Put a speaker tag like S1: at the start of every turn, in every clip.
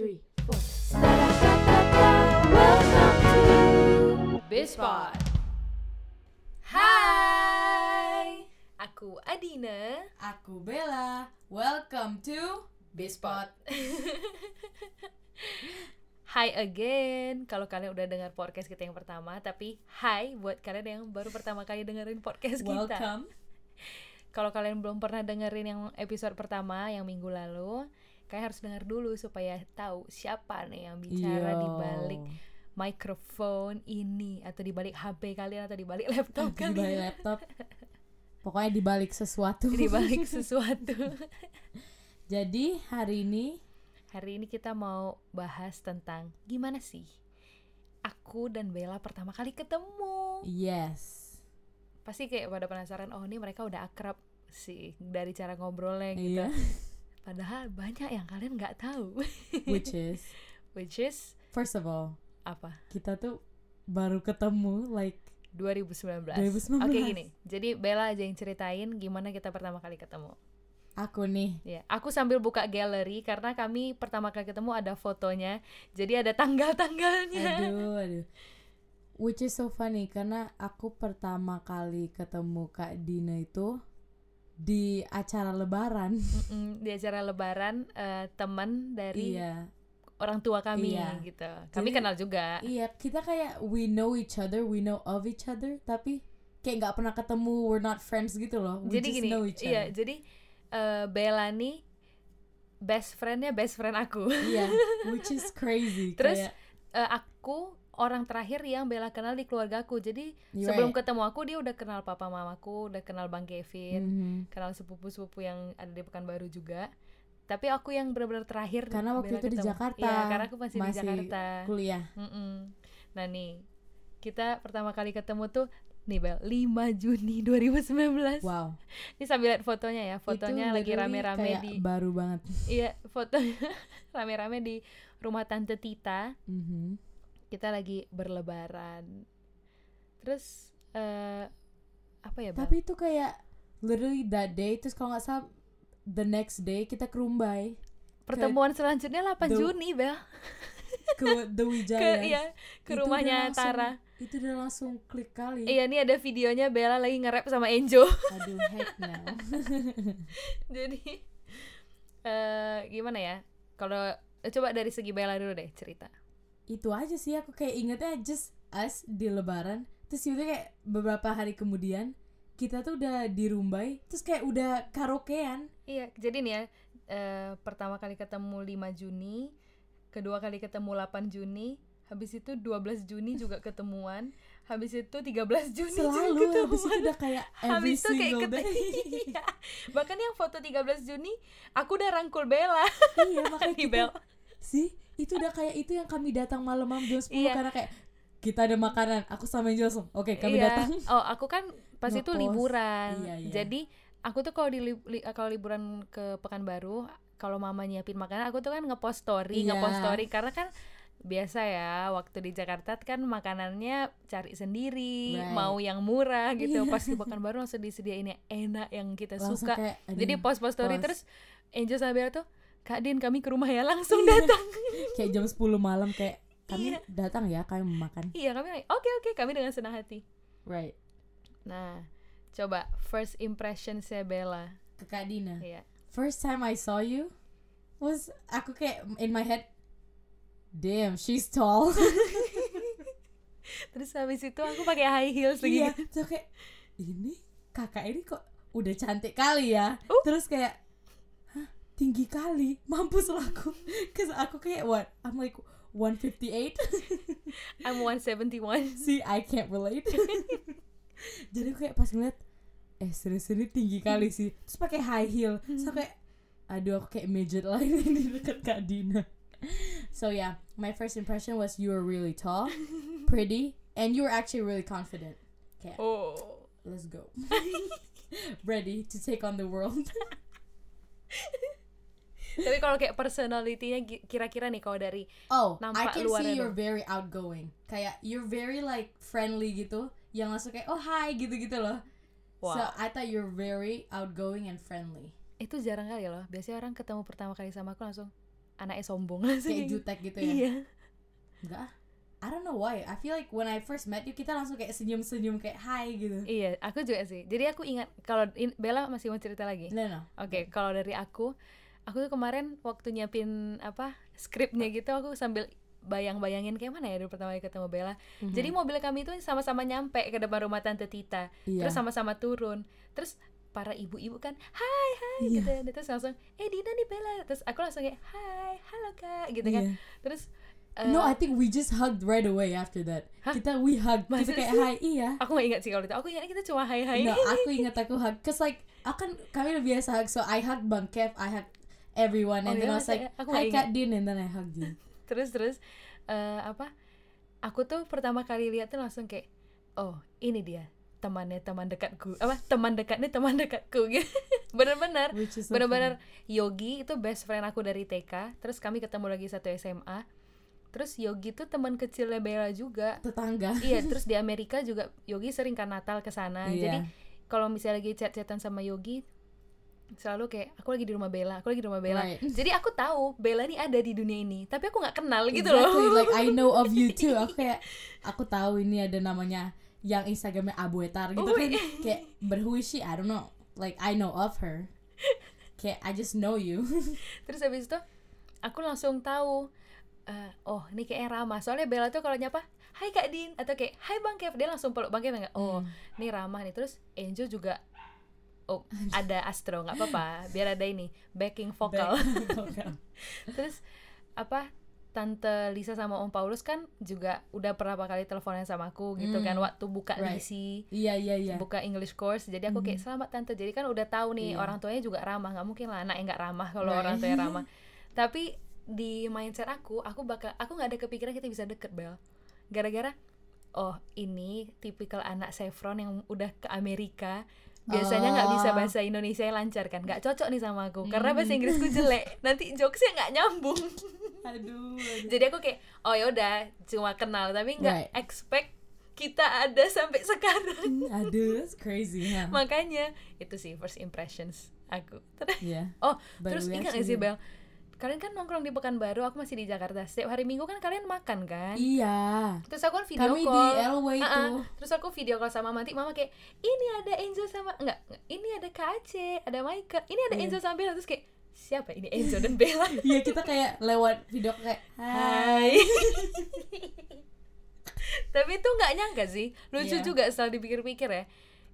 S1: three, four. Welcome to Bispot.
S2: Hai, aku Adina.
S3: Aku Bella. Welcome to Bispot.
S2: Hai again. Kalau kalian udah dengar podcast kita yang pertama, tapi hai buat kalian yang baru pertama kali dengerin podcast kita.
S3: Welcome.
S2: Kalau kalian belum pernah dengerin yang episode pertama yang minggu lalu, kalian harus dengar dulu supaya tahu siapa nih yang bicara di balik mikrofon ini atau di balik HP kalian atau di balik laptop
S3: di balik
S2: kalian.
S3: laptop. Pokoknya di balik sesuatu.
S2: di balik sesuatu.
S3: Jadi hari ini
S2: Hari ini kita mau bahas tentang gimana sih aku dan Bella pertama kali ketemu.
S3: yes.
S2: Pasti kayak pada penasaran, oh ini mereka udah akrab sih dari cara ngobrolnya gitu.
S3: Iya.
S2: Padahal banyak yang kalian nggak tahu.
S3: Which is
S2: Which is
S3: first of all,
S2: apa?
S3: kita tuh baru ketemu like
S2: 2019.
S3: 2019.
S2: Oke gini, jadi Bella aja yang ceritain gimana kita pertama kali ketemu.
S3: aku nih.
S2: Ya, aku sambil buka galeri karena kami pertama kali ketemu ada fotonya, jadi ada tanggal-tanggalnya.
S3: Aduh, aduh. Which is so funny karena aku pertama kali ketemu Kak Dina itu di acara lebaran.
S2: Mm-mm, di acara lebaran eh, teman dari
S3: Iya.
S2: orang tua kami
S3: Iya.
S2: gitu. Kami
S3: Jadi-
S2: kenal juga.
S3: Iya, kita kayak we know each other, we know of each other, tapi kayak nggak pernah ketemu, we're not friends gitu loh. We
S2: jadi
S3: just
S2: gini,
S3: know each
S2: iya,
S3: other.
S2: jadi eh, Bella nih best friendnya best friend aku.
S3: Iya, which is crazy.
S2: Terus
S3: kayak,
S2: Eh, aku orang terakhir yang Bella kenal di keluargaku. Jadi
S3: You're
S2: sebelum
S3: right.
S2: ketemu aku dia udah kenal papa mamaku, udah kenal Bang Kevin,
S3: mhm.
S2: kenal sepupu-sepupu yang ada di Pekanbaru juga. Tapi aku yang benar-benar terakhir
S3: karena waktu
S2: Bella
S3: itu di
S2: ketemu.
S3: Jakarta.
S2: Iya, karena aku masih, di Jakarta.
S3: kuliah.
S2: Mm-mm. Nah nih, kita pertama kali ketemu tuh nih Bel, 5 Juni 2019.
S3: Wow.
S2: Ini sambil lihat fotonya ya, fotonya
S3: Itu
S2: lagi rame-rame di
S3: baru banget.
S2: iya, fotonya rame-rame di rumah tante Tita.
S3: Mhm.
S2: Kita lagi berlebaran. Terus eh apa ya, Bel?
S3: Tapi itu kayak literally that day terus kalau nggak salah the next day kita ke Rumbai
S2: Pertemuan selanjutnya 8
S3: The-
S2: Juni, Bel.
S3: ke The Wijaya.
S2: Ke iya, ke
S3: Itu
S2: rumahnya
S3: langsung-
S2: Tara.
S3: Itu udah langsung klik kali.
S2: Iya, ini ada videonya Bella lagi nge-rap sama Enjo.
S3: Aduh, heck no.
S2: Jadi eh gimana ya? Kalau coba dari segi Bella dulu deh cerita.
S3: Itu aja sih aku kayak ingetnya just us di lebaran terus itu kayak beberapa hari kemudian kita tuh udah di Rumbai terus kayak udah karaokean
S2: Iya, jadi nih ya, eh, pertama kali ketemu 5 Juni, kedua kali ketemu 8 Juni, habis itu 12 Juni juga ketemuan, habis itu 13 Juni juga
S3: selalu
S2: ketemuan.
S3: habis itu udah kayak every
S2: Habis itu kayak
S3: day
S2: Iya. Bahkan yang foto 13 Juni, aku udah rangkul Bella.
S3: iya makanya
S2: Bel.
S3: sih itu udah kayak itu yang kami datang malam-malam jam 10
S2: Iya.
S3: karena kayak kita ada makanan aku sama Angel langsung oke kami
S2: Iya.
S3: datang
S2: Oh, aku kan pas itu liburan.
S3: Iya, iya.
S2: Jadi aku tuh kalau di li- li- kalau liburan ke Pekanbaru, kalau mama nyiapin makanan, aku tuh kan ngepost story,
S3: Iya.
S2: ngepost story karena kan biasa ya waktu di Jakarta kan makanannya cari sendiri,
S3: Right.
S2: mau yang murah gitu.
S3: Iya.
S2: Pas di Pekanbaru langsung disediain yang enak yang kita
S3: langsung
S2: suka.
S3: kayak
S2: Jadi post-post story
S3: post.
S2: terus Angel sama Bella tuh, Kak Din kami ke rumah ya langsung
S3: Iya.
S2: datang.
S3: kayak jam 10 malam kayak kami
S2: Iya.
S3: datang ya kami mau makan
S2: iya kami oke oke kami dengan senang hati.
S3: right
S2: Nah, coba first impression saya Bella.
S3: ke Kak Dina
S2: Iya.
S3: first time I saw you was aku kayak in my head damn she's tall
S2: Terus habis itu aku pakai high heels lagi.
S3: iya terus kayak ini kakak ini kok udah cantik kali ya
S2: Uh.
S3: terus kayak tinggi kali. Mampus lah aku cause aku kayak what? I'm like 158
S2: I'm 171.
S3: see I can't relate. Jadi aku kayak pas ngeliat eh serius ini tinggi kali sih. Terus pakai high heel. So kayak aduh aku kayak midget lain di dekat Kak Dina. So yeah. My first impression was you were really tall pretty and you were actually really confident. Okay.
S2: Oh.
S3: let's go. Ready to take on the world
S2: Tapi kalau kayak personality-nya ki- kira-kira nih kalau dari
S3: oh I
S2: Nampak
S3: can
S2: luarnya
S3: see you're
S2: dong.
S3: very outgoing. Kayak you're very like friendly gitu. Yang langsung kayak oh hi gitu gitu loh. So
S2: Wow.
S3: I thought you're very outgoing and friendly.
S2: Itu jarang kali loh. Biasanya orang ketemu pertama kali sama aku langsung anaknya sombong. Langsung
S3: kayak
S2: gitu.
S3: jutek gitu ya?
S2: Iya.
S3: Enggak. I don't know why. I feel like when I first met you kita langsung kayak senyum-senyum kayak hi gitu.
S2: Iya aku juga sih. Jadi aku ingat kalau Bella masih mau cerita lagi?
S3: No no
S2: Oke, kalau dari aku, aku tuh kemarin waktu nyiapin apa skripnya gitu, aku sambil bayang-bayangin kayak mana ya dulu pertama kali ketemu Bella. Jadi mobil kami itu sama-sama nyampe ke depan rumah tante Tita,
S3: Iya.
S2: terus sama-sama turun, terus para ibu-ibu kan, hai hai
S3: Iya.
S2: gitu, terus langsung, eh Dina nih Bella, terus aku langsung kayak, hai halo kak, gitu kan,
S3: Iya.
S2: terus
S3: no
S2: eh,
S3: I think we just hugged right away after that.
S2: Hah?
S3: kita we hugged.
S2: Masa
S3: kita kayak hi iya.
S2: Aku gak ingat sih kalau itu, aku ingat kita cuma hai hai.
S3: no aku ingat aku hug. Cause like aku kan kami udah biasa hug. So I hugged Bang Kev I hugged everyone. And
S2: Oh,
S3: then
S2: iya,
S3: I was like?
S2: Aku
S3: hi Kak Din. And then I hugged you.
S2: Terus terus eh, apa aku tuh pertama kali lihat tuh langsung kayak oh ini dia temannya teman dekatku. Apa teman dekatnya teman dekatku. Gitu. Bener-bener
S3: so
S2: bener-bener Yogi itu best friend aku dari TK terus kami ketemu lagi satu SMA terus Yogi tuh teman kecilnya Bella juga.
S3: Tetangga.
S2: Iya terus di Amerika juga Yogi sering kan Natal ke sana.
S3: Iya.
S2: jadi kalau misalnya lagi chat-chatan sama Yogi selalu kayak aku lagi di rumah Bella aku lagi di rumah Bella.
S3: Right.
S2: jadi aku tahu Bella nih ada di dunia ini tapi aku nggak kenal gitu
S3: exactly
S2: loh
S3: like I know of you too. Aku kayak aku tahu ini ada namanya yang Instagramnya Abuetar gitu
S2: Oh,
S3: kan kayak but who is she? I don't know. Like I know of her. Kayak I just know you.
S2: Terus habis itu aku langsung tahu eh, oh ini kayaknya Rama. Soalnya Bella tuh kalau nyapa Hai Kak Din atau kayak Hai Bang Kev. Dia langsung peluk Bang Kev nggak oh ini Rama nih. Terus Angel juga oh ada Astro nggak apa-apa. Biar ada ini backing vokal. Terus apa Tante Lisa sama Om Paulus kan juga udah berapa kali teleponan sama aku gitu kan
S3: Hmm.
S2: waktu buka
S3: Right.
S2: lisi.
S3: Iya iya iya.
S2: Buka English course jadi aku kayak selamat tante. Jadi kan udah tahu nih
S3: Iya.
S2: orang tuanya juga ramah. Nggak mungkin lah anaknya nggak ramah kalau
S3: Right.
S2: orang tuanya ramah. Tapi di mindset aku aku bakal aku nggak ada kepikiran kita bisa deket Bel. Gara-gara oh ini tipikal anak Chevron yang udah ke Amerika biasanya nggak bisa
S3: Oh.
S2: bahasa Indonesia yang lancar kan nggak cocok nih sama aku karena bahasa
S3: Hmm.
S2: Inggrisku jelek nanti jokesnya nggak nyambung
S3: aduh, aduh.
S2: jadi aku kayak oh ya udah cuma kenal tapi nggak
S3: Right.
S2: expect kita ada sampai sekarang
S3: aduh that's crazy huh?
S2: makanya itu sih first impressions aku Terus-
S3: yeah
S2: oh
S3: But
S2: terus ingat gak sih Bel kalian kan nongkrong di Pekanbaru aku masih di Jakarta. Setiap hari Minggu kan kalian makan kan?
S3: Iya.
S2: Terus aku kan video
S3: kami di
S2: call.
S3: Elway
S2: Ah, ah.
S3: tuh
S2: terus aku video call sama Manti mama kayak ini ada Enzo sama enggak ini ada Aceh ada Michael. Ini ada
S3: Iya.
S2: Enzo sama Bella. Terus kayak siapa ini Enzo dan Bella?
S3: Iya kita kayak lewat video kayak
S2: Hai. Tapi itu nggak nyangka sih. Lucu
S3: Iya.
S2: juga setelah dipikir-pikir ya.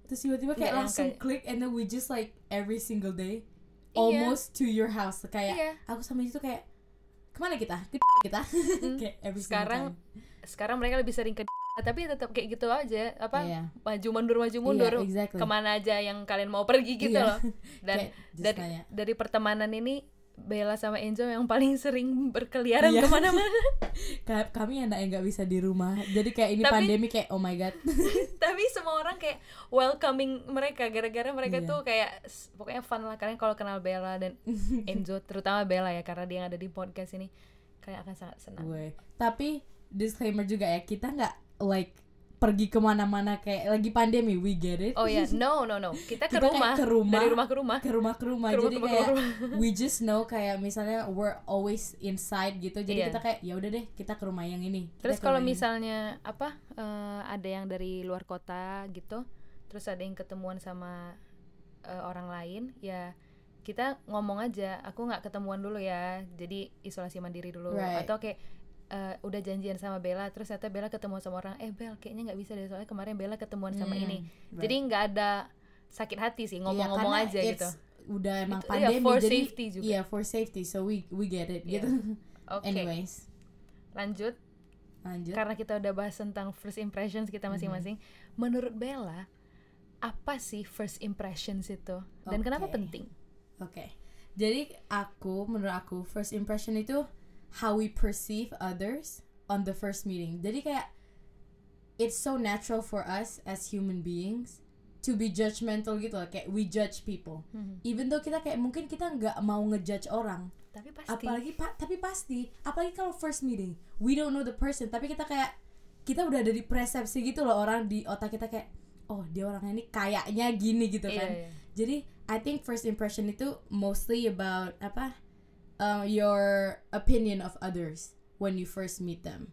S3: Terus tiba-tiba kayak langsung klik and then we just like every single day
S2: Iya.
S3: almost to your house kayak
S2: Iya.
S3: aku sama itu kayak ke mana kita ke kita kayak every
S2: sekarang
S3: time.
S2: sekarang mereka lebih sering ke tapi tetap kayak gitu aja apa
S3: Iya.
S2: maju mundur maju mundur
S3: Iya, exactly.
S2: ke mana aja yang kalian mau pergi gitu
S3: Iya.
S2: loh dan dari dari pertemanan ini Bella sama Enzo yang paling sering berkeliaran
S3: Iya.
S2: ke mana-mana.
S3: Kayak kami anak yang nggak bisa di rumah. Jadi kayak ini
S2: Tapi-
S3: pandemi kayak oh my god.
S2: Tapi semua orang kayak welcoming mereka. Gara-gara mereka
S3: Iya.
S2: tuh kayak pokoknya fun lah. Kalian kalau kenal Bella dan Enzo terutama Bella ya karena dia yang ada di podcast ini kalian akan sangat senang.
S3: Tapi disclaimer juga ya kita nggak like pergi ke mana-mana kayak lagi pandemi we get it
S2: oh ya no no no kita ke
S3: Kita
S2: rumah
S3: ke rumah.
S2: dari rumah ke rumah
S3: ke rumah ke rumah
S2: Ke rumah,
S3: jadi
S2: ke rumah,
S3: kayak
S2: rumah.
S3: we just know kayak misalnya we're always inside gitu jadi
S2: Iya.
S3: kita kayak ya udah deh kita ke rumah yang ini Kita
S2: Terus kalau
S3: ini.
S2: misalnya apa eh, ada yang dari luar kota gitu, terus ada yang ketemuan sama eh, orang lain, ya kita ngomong aja, aku nggak ketemuan dulu ya, jadi isolasi mandiri dulu.
S3: Right.
S2: Atau kayak eh, udah janjian sama Bella, terus ternyata Bella ketemu sama orang, eh Bel kayaknya nggak bisa deh soalnya kemarin Bella ketemuan sama
S3: Hmm,
S2: ini.
S3: right.
S2: Jadi nggak ada sakit hati sih
S3: Iya,
S2: ngomong-ngomong
S3: karena
S2: aja gitu.
S3: udah emang
S2: Itu- iya,
S3: pandemi
S2: for
S3: jadi
S2: safety juga.
S3: iya for safety so we we get it
S2: Iya.
S3: gitu
S2: Oke,
S3: anyways
S2: lanjut.
S3: lanjut
S2: karena kita udah bahas tentang first impressions kita masing-masing menurut Bella apa sih first impressions itu dan kenapa
S3: Oke.
S2: penting
S3: Oke, jadi aku menurut aku first impression itu how we perceive others on the first meeting. Jadi kayak it's so natural for us as human beings to be judgmental gitu loh, kayak we judge people.
S2: Mhm.
S3: Even though kita kayak mungkin kita nggak mau ngejudge orang,
S2: tapi pasti
S3: apalagi pa- tapi pasti, apalagi kalau first meeting, we don't know the person, tapi kita kayak kita udah ada di persepsi gitu loh orang di otak kita kayak oh dia orangnya ini kayaknya gini gitu
S2: Iya,
S3: kan.
S2: iya.
S3: Jadi I think first impression itu mostly about apa uh, your opinion of others when you first meet them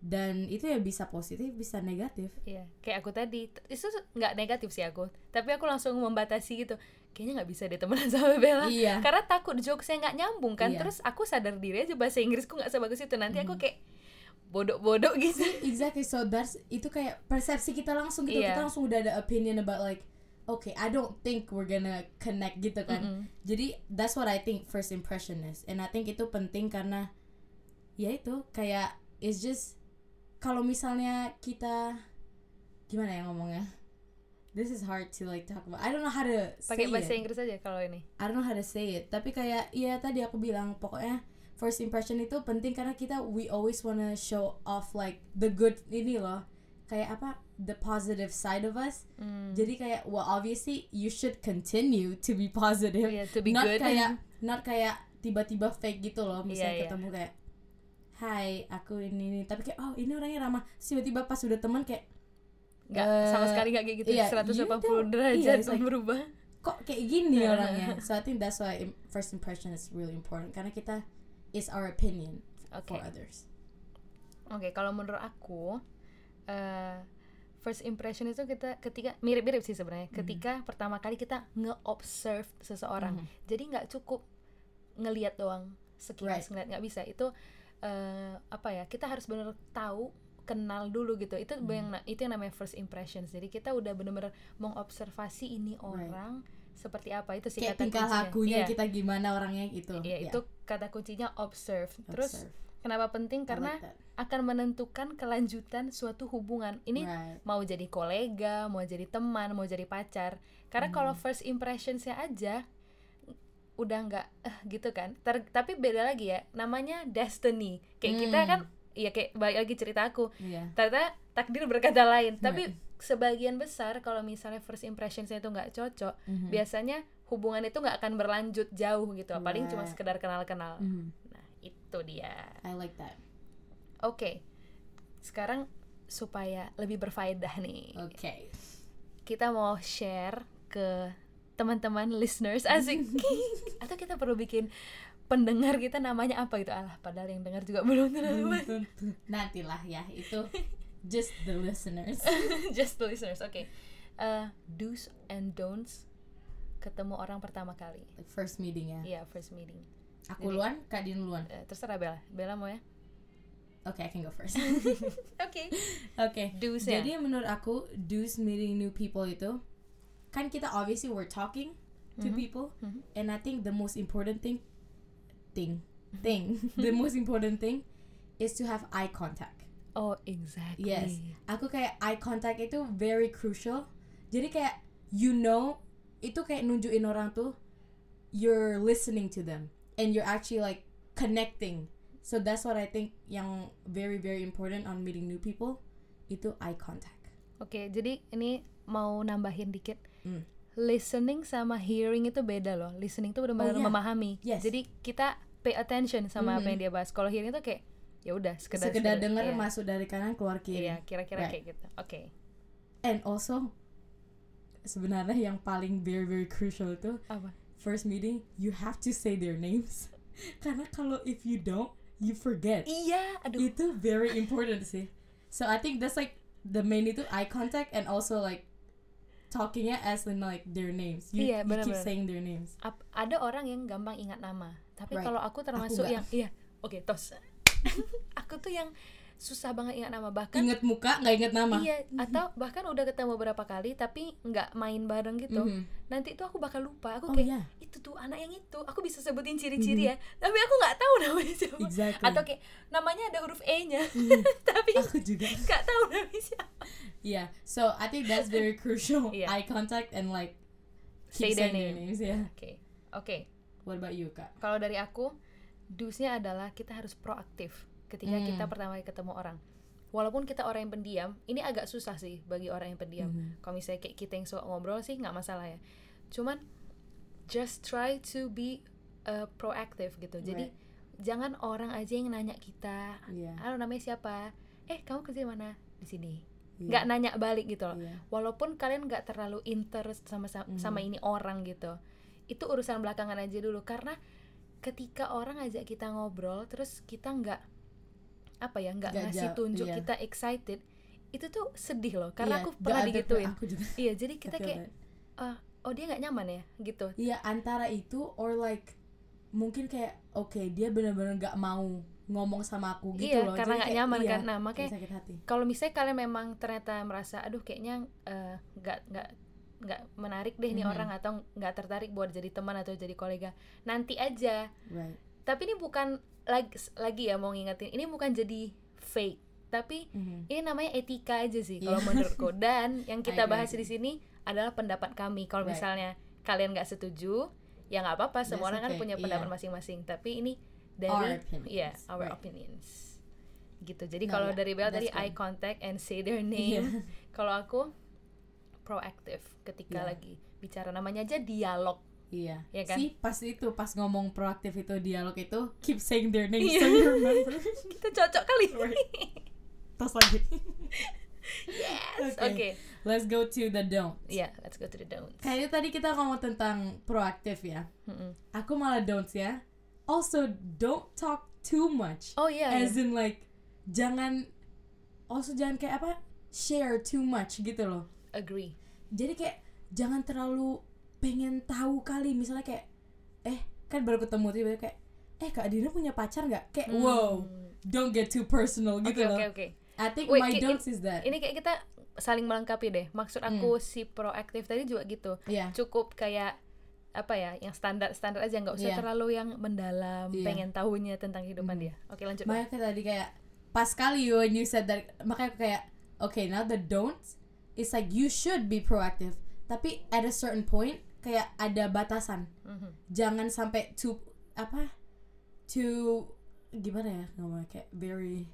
S3: dan itu ya bisa positif bisa negatif
S2: Iya, kayak aku tadi itu nggak negatif sih aku, tapi aku langsung membatasi gitu. Kayaknya nggak bisa deh temenan sama Bella.
S3: Iya.
S2: Karena takut jokesnya nggak nyambung kan.
S3: Iya.
S2: Terus aku sadar diri aja bahasa Inggrisku nggak sebagus itu. Nanti aku kayak bodoh-bodoh gitu.
S3: exactly so that's itu kayak persepsi kita langsung gitu
S2: Iya.
S3: kita langsung udah ada opinion about like okay I don't think we're gonna connect gitu kan
S2: Mm-mm.
S3: jadi that's what I think first impression is and I think itu penting karena ya itu kayak it's just kalau misalnya kita gimana ya ngomongnya this is hard to like talk about I don't know how to say
S2: Pakai bahasa
S3: it.
S2: Inggris aja kalau ini.
S3: I don't know how to say it tapi kayak iya tadi aku bilang pokoknya first impression itu penting karena kita we always wanna show off like the good ini loh kayak apa the positive side of us
S2: Hmm.
S3: jadi kayak well obviously you should continue to be positive
S2: Iya, to be
S3: not
S2: good.
S3: kayak not kayak tiba-tiba fake gitu loh misalnya
S2: iya.
S3: ketemu kayak Hai, aku ini ini tapi kayak oh ini orangnya ramah tiba-tiba pas udah teman kayak
S2: nggak
S3: Eh,
S2: sama sekali nggak kayak gitu.
S3: iya,
S2: 180
S3: you don't-
S2: derajat
S3: it's like-
S2: berubah.
S3: kok kayak gini orangnya so I think that's why first impression is really important karena kita is our opinion
S2: Oke.
S3: for others
S2: Oke, kalau menurut aku eh first impression itu kita ketika mirip-mirip sih sebenarnya.
S3: Hmm.
S2: Ketika pertama kali kita nge-observe seseorang.
S3: Mhm.
S2: Jadi nggak cukup ngelihat doang sekilas
S3: Right.
S2: ngeliat nggak bisa. Itu eh apa ya? Kita harus benar tahu kenal dulu gitu itu
S3: Hmm.
S2: yang itu yang namanya first impressions jadi kita udah bener-bener mengobservasi ini orang seperti apa itu sih
S3: kayak
S2: kata
S3: tingkah lakunya
S2: Iya.
S3: kita gimana orangnya gitu
S2: Iya,
S3: Ya,
S2: itu kata kuncinya observe. Terus
S3: observe.
S2: Kenapa penting? Karena akan menentukan kelanjutan suatu hubungan. Ini
S3: Right.
S2: mau jadi kolega, mau jadi teman, mau jadi pacar. Karena
S3: Hmm.
S2: kalau first impressionsnya aja udah nggak eh, gitu kan. Ter- tapi beda lagi ya, namanya destiny. Kayak kita
S3: Hmm.
S2: kan, ya kayak balik lagi cerita aku.
S3: Iya.
S2: Ternyata takdir berkata lain. Tapi
S3: Right.
S2: sebagian besar kalau misalnya first impressionsnya itu nggak cocok,
S3: Mhm.
S2: biasanya hubungan itu nggak akan berlanjut jauh gitu. Paling cuma
S3: Right.
S2: sekedar kenal-kenal. Nah, itu dia.
S3: I like that.
S2: Oke, sekarang supaya lebih berfaedah nih,
S3: okay
S2: kita mau share ke teman-teman listeners asik. Atau kita perlu bikin pendengar kita namanya apa gitu. Alah padahal yang dengar juga belum
S3: tentu. nantilah ya itu just the listeners.
S2: Just the listeners oke. Eh, do's and don'ts ketemu orang pertama kali.
S3: First meeting ya.
S2: Iya first meeting
S3: aku
S2: Jadi-
S3: duluan kak Din duluan.
S2: Eh, terserah Bella. Bella mau ya?
S3: Oke I can go first.
S2: Oke
S3: oke
S2: do's ya?
S3: Jadi menurut aku do's meeting new people itu kan kita obviously we're talking to
S2: Mhm.
S3: people
S2: Mhm.
S3: and I think the most important thing thing thing the most important thing is to have eye contact.
S2: Oh exactly.
S3: Yes. aku kayak eye contact itu very crucial. Jadi kayak you know itu kayak nunjukin orang tuh you're listening to them and you're actually like connecting so that's what I think yang very very important on meeting new people itu eye contact
S2: Oke, jadi ini mau nambahin dikit.
S3: Hmm.
S2: Listening sama hearing itu beda loh. Listening itu benar-benar
S3: Oh, iya.
S2: memahami.
S3: Yes.
S2: Jadi kita pay attention sama apa
S3: Mhm.
S2: yang dia bahas. Kalau hearing itu kayak ya udah sekedar
S3: sekedar dengar
S2: iya.
S3: masuk dari kanan keluar kiri
S2: Iya, kira-kira
S3: Right.
S2: kayak gitu. Oke.
S3: and also sebenarnya yang paling very very crucial itu
S2: Apa?
S3: First meeting you have to say their names karena kalau if you don't you forget
S2: Iya, aduh.
S3: itu very important sih so I think that's like the main itu eye contact and also like talkingnya as in like their names you,
S2: Iya,
S3: you keep saying their names
S2: Ap- ada orang yang gampang ingat nama. Tapi
S3: Right.
S2: kalau aku termasuk
S3: nggak.
S2: yang iya. Oke, tos. aku tuh yang susah banget ingat nama. Bahkan
S3: inget muka nggak inget nama.
S2: Iya, atau bahkan udah ketemu berapa kali tapi nggak main bareng gitu.
S3: Mhm.
S2: Nanti itu aku bakal lupa. Aku
S3: oh
S2: kayak
S3: yeah
S2: itu tuh anak yang itu. Aku bisa sebutin ciri-ciri ya. Tapi aku nggak tahu namanya siapa.
S3: Exactly.
S2: Atau kayak namanya ada huruf e nya
S3: Mhm.
S2: tapi
S3: aku juga.
S2: nggak tahu namanya siapa.
S3: Yeah so I think that's very crucial.
S2: Iya.
S3: eye contact and like
S2: Say
S3: keep
S2: their
S3: saying their
S2: name.
S3: names yeah.
S2: Oke. Oke.
S3: What about you kak?
S2: Kalau dari aku dusnya adalah kita harus proaktif ketika
S3: Hmm.
S2: kita pertama kali ketemu orang walaupun kita orang yang pendiam ini agak susah sih bagi orang yang pendiam
S3: Mhm.
S2: kalau misalnya kayak kita yang suka ngobrol sih nggak masalah ya cuman just try to be uh, proactive gitu jadi
S3: Right.
S2: jangan orang aja yang nanya kita halo namanya siapa eh kamu kerja di mana di sini
S3: Iya.
S2: nggak nanya balik gitu loh
S3: Iya.
S2: walaupun kalian nggak terlalu interest sama sama,
S3: Mhm.
S2: sama ini orang gitu itu urusan belakangan aja dulu karena ketika orang ajak kita ngobrol terus kita nggak apa ya nggak ngasih tunjuk
S3: iya.
S2: kita excited itu tuh sedih loh karena
S3: Iya,
S2: aku pernah digituin.
S3: aku juga.
S2: Iya jadi kita kayak. "Ah, oh dia nggak nyaman ya? Gitu.
S3: Iya antara itu or like mungkin kayak oke dia benar-benar nggak mau ngomong sama aku gitu
S2: iya
S3: loh.
S2: karena nggak nyaman
S3: iya,
S2: kan. Nah makanya kalau misalnya kalian memang ternyata merasa aduh kayaknya eh, nggak nggak nggak menarik deh nih
S3: Mhm.
S2: orang atau nggak tertarik buat jadi teman atau jadi kolega nanti aja.
S3: Right
S2: tapi ini bukan lagi lagi ya mau ngingetin ini bukan jadi fake tapi
S3: Mhm.
S2: ini namanya etika aja sih kalau
S3: Iya.
S2: menurutku dan yang kita bahas di sini adalah pendapat kami kalau
S3: Right.
S2: misalnya kalian nggak setuju ya nggak apa-apa semua
S3: That's
S2: orang kan
S3: okay,
S2: punya
S3: iya.
S2: pendapat masing-masing tapi ini
S3: Our
S2: dari
S3: opinions,
S2: ya our
S3: right.
S2: opinions gitu jadi
S3: No,
S2: kalau
S3: yeah,
S2: dari Bel tadi
S3: good.
S2: eye contact and say their
S3: Iya.
S2: name kalau aku proaktif ketika
S3: Iya.
S2: lagi bicara namanya aja dialog
S3: iya.
S2: Iya kan?
S3: sih pas itu pas ngomong proaktif itu dialog itu keep saying their name
S2: Iya.
S3: so you remember
S2: kita cocok kali.
S3: Terus lagi.
S2: Yes
S3: Oke.
S2: oke
S3: let's go to the don't
S2: ya let's go to the don'ts.
S3: Kayaknya tadi kita ngomong tentang proaktif ya.
S2: Mm-mm.
S3: aku malah don'ts ya. Also don't talk too much.
S2: Oh iya iya.
S3: as in like jangan also jangan kayak apa share too much gitu loh.
S2: Agree.
S3: Jadi kayak jangan terlalu pengen tahu kali misalnya kayak eh kan baru ketemu tiba kayak eh kak Dina punya pacar nggak kayak
S2: Hmm.
S3: wow don't get too personal gitu
S2: oke
S3: loh
S2: oke
S3: I think
S2: Wait,
S3: my don'ts is that
S2: ini kayak kita saling melengkapi deh maksud
S3: Hmm.
S2: aku si proaktif tadi juga gitu
S3: Iya
S2: cukup kayak apa ya yang standar standar aja nggak usah
S3: Iya.
S2: terlalu yang mendalam
S3: Iya.
S2: pengen tahunya tentang kehidupan
S3: Mhm.
S2: dia oke lanjut
S3: makanya kayak tadi kayak pas kali when you said that makanya aku kayak okay now the don'ts it's like you should be proactive tapi at a certain point kayak ada batasan
S2: Mhm.
S3: jangan sampai too apa too gimana ya ngomongnya kayak very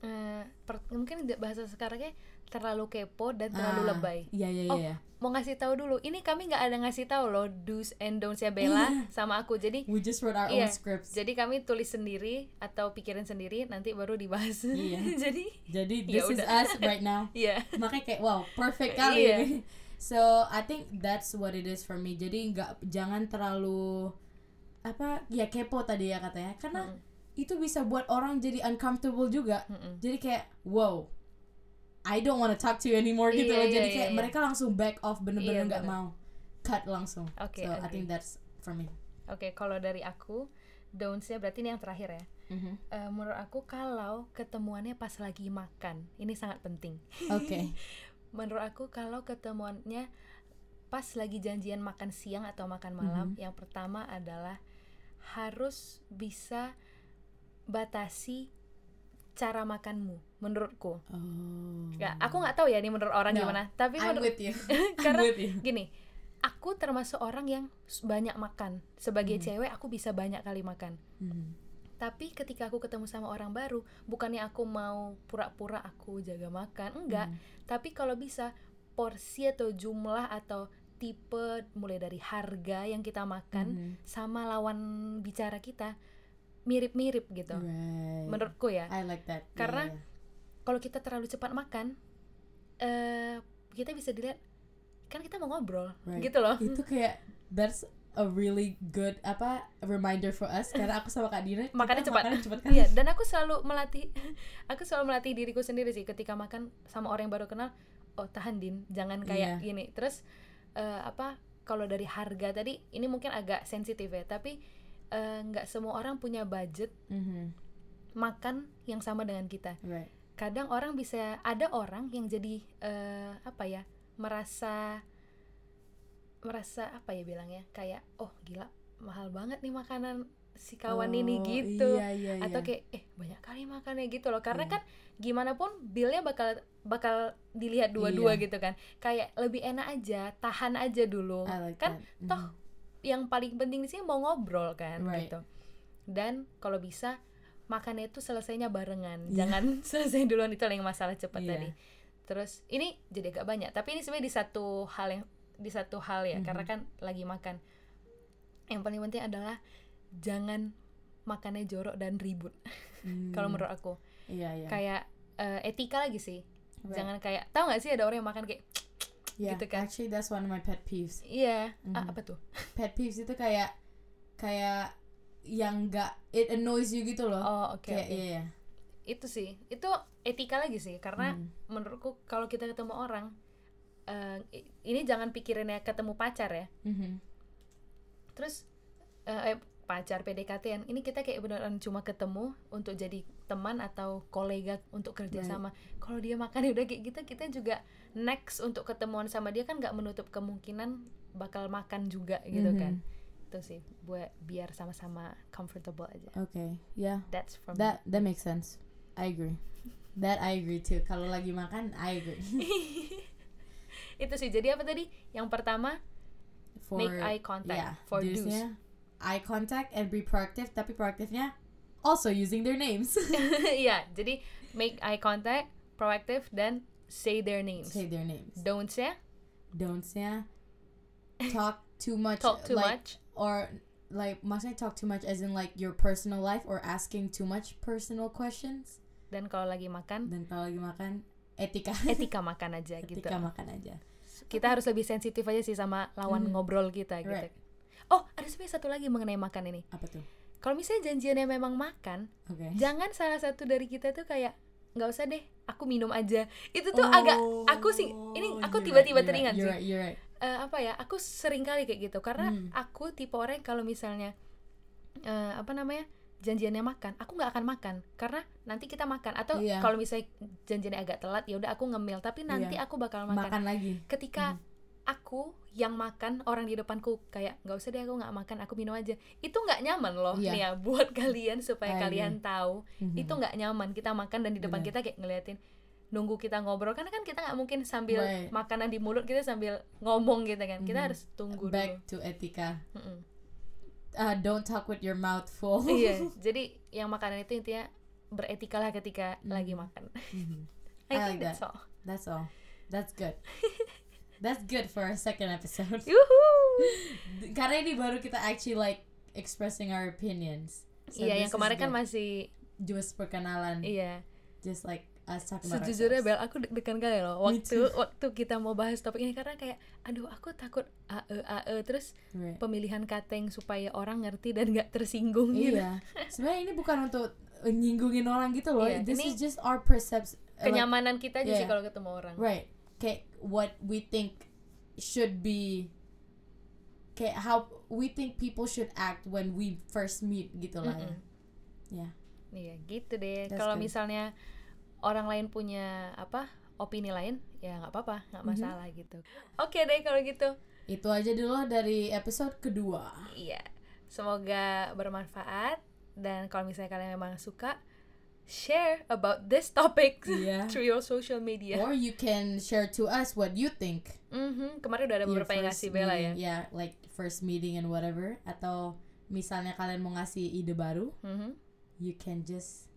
S2: Eh, per- mungkin bahasa sekarangnya terlalu kepo dan terlalu
S3: Ah,
S2: lebay
S3: iya iya
S2: Oh,
S3: iya
S2: mau ngasih tahu dulu ini kami nggak ada ngasih tahu loh do's and don'ts ya Bella
S3: Iya.
S2: sama aku jadi
S3: we just wrote our
S2: Iya,
S3: own scripts
S2: jadi kami tulis sendiri atau pikirin sendiri nanti baru dibahas
S3: Iya.
S2: jadi
S3: jadi
S2: Ya
S3: this is
S2: udah.
S3: us right now
S2: iya
S3: makanya kayak wow perfect kali
S2: Iya.
S3: ini so I think that's what it is for me jadi nggak jangan terlalu apa ya kepo tadi ya katanya karena
S2: Mm-mm.
S3: itu bisa buat orang jadi uncomfortable juga
S2: Mm-mm.
S3: jadi kayak wow I don't want to talk to you anymore gitu
S2: Iya,
S3: loh
S2: iya,
S3: jadi
S2: iya,
S3: kayak
S2: iya.
S3: mereka langsung back off bener-bener
S2: Iya,
S3: nggak
S2: bener.
S3: mau cut langsung
S2: Oke,
S3: so I
S2: agree.
S3: think that's for me
S2: Oke, kalau dari aku, don'ts-nya berarti ini yang terakhir ya. Eh, menurut aku kalau ketemuannya pas lagi makan, ini sangat penting.
S3: oke
S2: Menurut aku kalau ketemuannya pas lagi janjian makan siang atau makan malam,
S3: Mhm.
S2: yang pertama adalah harus bisa batasi cara makanmu, menurutku.
S3: oh
S2: Ya, aku nggak tahu ya ini menurut orang
S3: No,
S2: gimana, tapi
S3: I'm
S2: menurut karena
S3: I'm with you
S2: gini aku termasuk orang yang banyak makan sebagai
S3: Hmm.
S2: cewek aku bisa banyak kali makan
S3: Mhm.
S2: Tapi ketika aku ketemu sama orang baru bukannya aku mau pura-pura aku jaga makan enggak
S3: Hmm.
S2: tapi kalau bisa porsi atau jumlah atau tipe mulai dari harga yang kita makan
S3: Mhm.
S2: sama lawan bicara kita mirip-mirip gitu
S3: Right.
S2: menurutku ya
S3: I like that
S2: Karena-
S3: Yeah,
S2: kalau kita terlalu cepat makan eh kita bisa dilihat kan kita mau ngobrol
S3: Right.
S2: gitu loh
S3: itu kayak that's a really good apa reminder for us karena aku sama Kak Dina
S2: Makannya cepat.
S3: makannya cepat kan
S2: Iya, dan aku selalu melatih aku selalu melatih diriku sendiri sih ketika makan sama orang yang baru kenal, oh tahan Din, jangan kayak
S3: Iya.
S2: gini. Terus eh, apa kalau dari harga tadi ini mungkin agak sensitif ya, tapi eh, nggak semua orang punya budget
S3: Mhm.
S2: makan yang sama dengan kita.
S3: right
S2: Kadang orang bisa ada orang yang jadi eh, apa ya? merasa merasa apa ya bilangnya? Kayak oh gila mahal banget nih makanan si kawan ini
S3: Oh,
S2: gitu
S3: iya, iya,
S2: atau
S3: iya.
S2: kayak eh banyak kali makannya gitu loh karena
S3: Iya.
S2: kan gimana pun billnya bakal bakal dilihat dua-dua
S3: Iya.
S2: gitu kan kayak lebih enak aja tahan aja dulu
S3: I like
S2: kan
S3: that.
S2: toh
S3: Mhm.
S2: yang paling penting di sini mau ngobrol kan
S3: Right.
S2: gitu dan kalau bisa makannya itu selesainya barengan
S3: Iya.
S2: jangan selesai duluan itu yang masalah cepat
S3: Iya.
S2: tadi terus ini jadi agak banyak tapi ini sebenarnya di satu hal yang di satu hal ya
S3: Mhm.
S2: karena kan lagi makan yang paling penting adalah jangan makannya jorok dan ribut
S3: Hmm.
S2: kalau menurut aku
S3: iya iya
S2: kayak eh, etika lagi sih
S3: Right.
S2: jangan kayak tahu nggak sih ada orang yang makan kayak
S3: Yeah,
S2: gitu kan.
S3: actually that's one of my pet peeves
S2: iya ah,
S3: Mhm.
S2: apa tuh
S3: pet peeves itu kayak kayak yang enggak it annoys you gitu loh
S2: Oh, oke.
S3: kayak
S2: oke.
S3: iya iya
S2: Itu sih. Itu etika lagi sih karena
S3: Hmm.
S2: menurutku kalau kita ketemu orang i- ini jangan pikirinnya ketemu pacar ya.
S3: Mhm.
S2: Terus eh, eh, pacar PDKT ini kita kayak beneran cuma ketemu untuk jadi teman atau kolega untuk kerja
S3: Right.
S2: sama. Kalau dia makan udah kayak gitu, kita juga next untuk ketemuan sama dia kan nggak menutup kemungkinan bakal makan juga gitu
S3: Mhm.
S2: kan. Itu sih buat biar sama-sama comfortable aja.
S3: okay yeah
S2: That's from
S3: that that makes sense I agree that I agree too kalau lagi makan I agree
S2: itu sih. Jadi apa tadi? Yang pertama
S3: for
S2: make eye contact
S3: yeah
S2: for
S3: do's-nya, eye contact and be proactive tapi proaktifnya also using their names
S2: Iya, jadi make eye contact, proactive dan say their names.
S3: say their names
S2: Don'ts ya,
S3: don'ts-nya talk too much
S2: talk too
S3: like,
S2: much.
S3: or like maksudnya talk too much as in like your personal life or asking too much personal questions
S2: Dan kalau lagi makan,
S3: dan kalau lagi makan etika
S2: etika makan aja gitu.
S3: etika makan aja
S2: Kita harus lebih sensitif aja sih sama lawan
S3: Hmm.
S2: ngobrol kita gitu.
S3: Right.
S2: Oh, ada sebenarnya satu lagi mengenai makan ini.
S3: apa tuh
S2: Kalau misalnya janjiannya memang makan,
S3: oke
S2: jangan salah satu dari kita tuh kayak nggak usah deh, aku minum aja. Itu tuh
S3: Oh,
S2: agak aku sih ini aku tiba-tiba
S3: right,
S2: teringat
S3: right,
S2: sih.
S3: you're right, right.
S2: eh, apa ya aku sering kali kayak gitu karena
S3: Hmm.
S2: aku tipe orang kalau misalnya eh, apa namanya janjiannya makan aku nggak akan makan karena nanti kita makan atau
S3: Iya.
S2: kalau misalnya janjiannya agak telat ya udah aku ngemil tapi nanti
S3: Iya.
S2: aku bakal makan,
S3: makan lagi
S2: ketika aku yang makan orang di depanku kayak nggak usah deh aku nggak makan aku minum aja itu nggak nyaman loh
S3: Iya.
S2: nih ya buat kalian supaya
S3: I
S2: kalian tahu
S3: Mhm.
S2: itu nggak nyaman kita makan dan di depan
S3: Bener.
S2: kita kayak ngeliatin nunggu kita ngobrol karena kan kita nggak mungkin sambil
S3: Right.
S2: makanan di mulut kita sambil ngomong gitu kan kita
S3: Mhm.
S2: harus tunggu
S3: back
S2: dulu
S3: to etika
S2: Mm-mm.
S3: Uh, don't talk with your mouth full.
S2: Iya jadi yang makanan itu intinya beretika lah ketika
S3: Mhm.
S2: lagi makan.
S3: Mhm.
S2: I
S3: I
S2: think
S3: like
S2: that's
S3: that.
S2: all.
S3: That's all. That's good. That's good for our second episode. Karena ini baru kita actually like expressing our opinions. So
S2: iya yang kemarin kan
S3: good.
S2: masih
S3: just perkenalan.
S2: Iya.
S3: Just like about
S2: sejujurnya Bel aku deg-degan kali loh. Waktu waktu kita mau bahas topik ini karena kayak aduh aku takut ae ae terus
S3: Right.
S2: pemilihan kata yang supaya orang ngerti dan nggak tersinggung gitu.
S3: Iya. Sebenarnya ini bukan untuk uh, nyinggungin orang gitu loh.
S2: Iya,
S3: this
S2: ini
S3: is just our perception
S2: kenyamanan kita aja sih
S3: yeah.
S2: kalau ketemu orang.
S3: Right. Kayak what we think should be kayak how we think people should act when we first meet gitu lah ya.
S2: Mm-mm.
S3: yeah.
S2: Iya gitu deh. Kalau misalnya orang lain punya apa opini lain, ya nggak apa-apa, nggak
S3: Mhm.
S2: masalah gitu. Oke deh kalau gitu.
S3: itu aja dulu dari episode kedua
S2: Iya. Semoga bermanfaat dan kalau misalnya kalian memang suka share about this topic
S3: Iya.
S2: through your social media.
S3: or you can share to us what you think
S2: Mhm, Kemarin udah ada
S3: Your
S2: beberapa yang ngasih Bella ya.
S3: yeah like first meeting and whatever atau misalnya kalian mau ngasih ide baru
S2: Mhm.
S3: you can just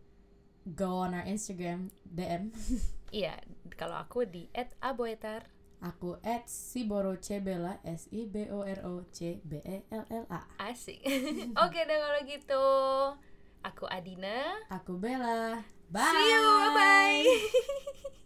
S3: go on our Instagram DM
S2: Iya, kalau aku di @aboetar.
S3: aku at siborocebella s i b o r o c b e l l a
S2: Asik. Oke deh kalau gitu. Aku Adina.
S3: aku Bella bye
S2: See you. Bye bye.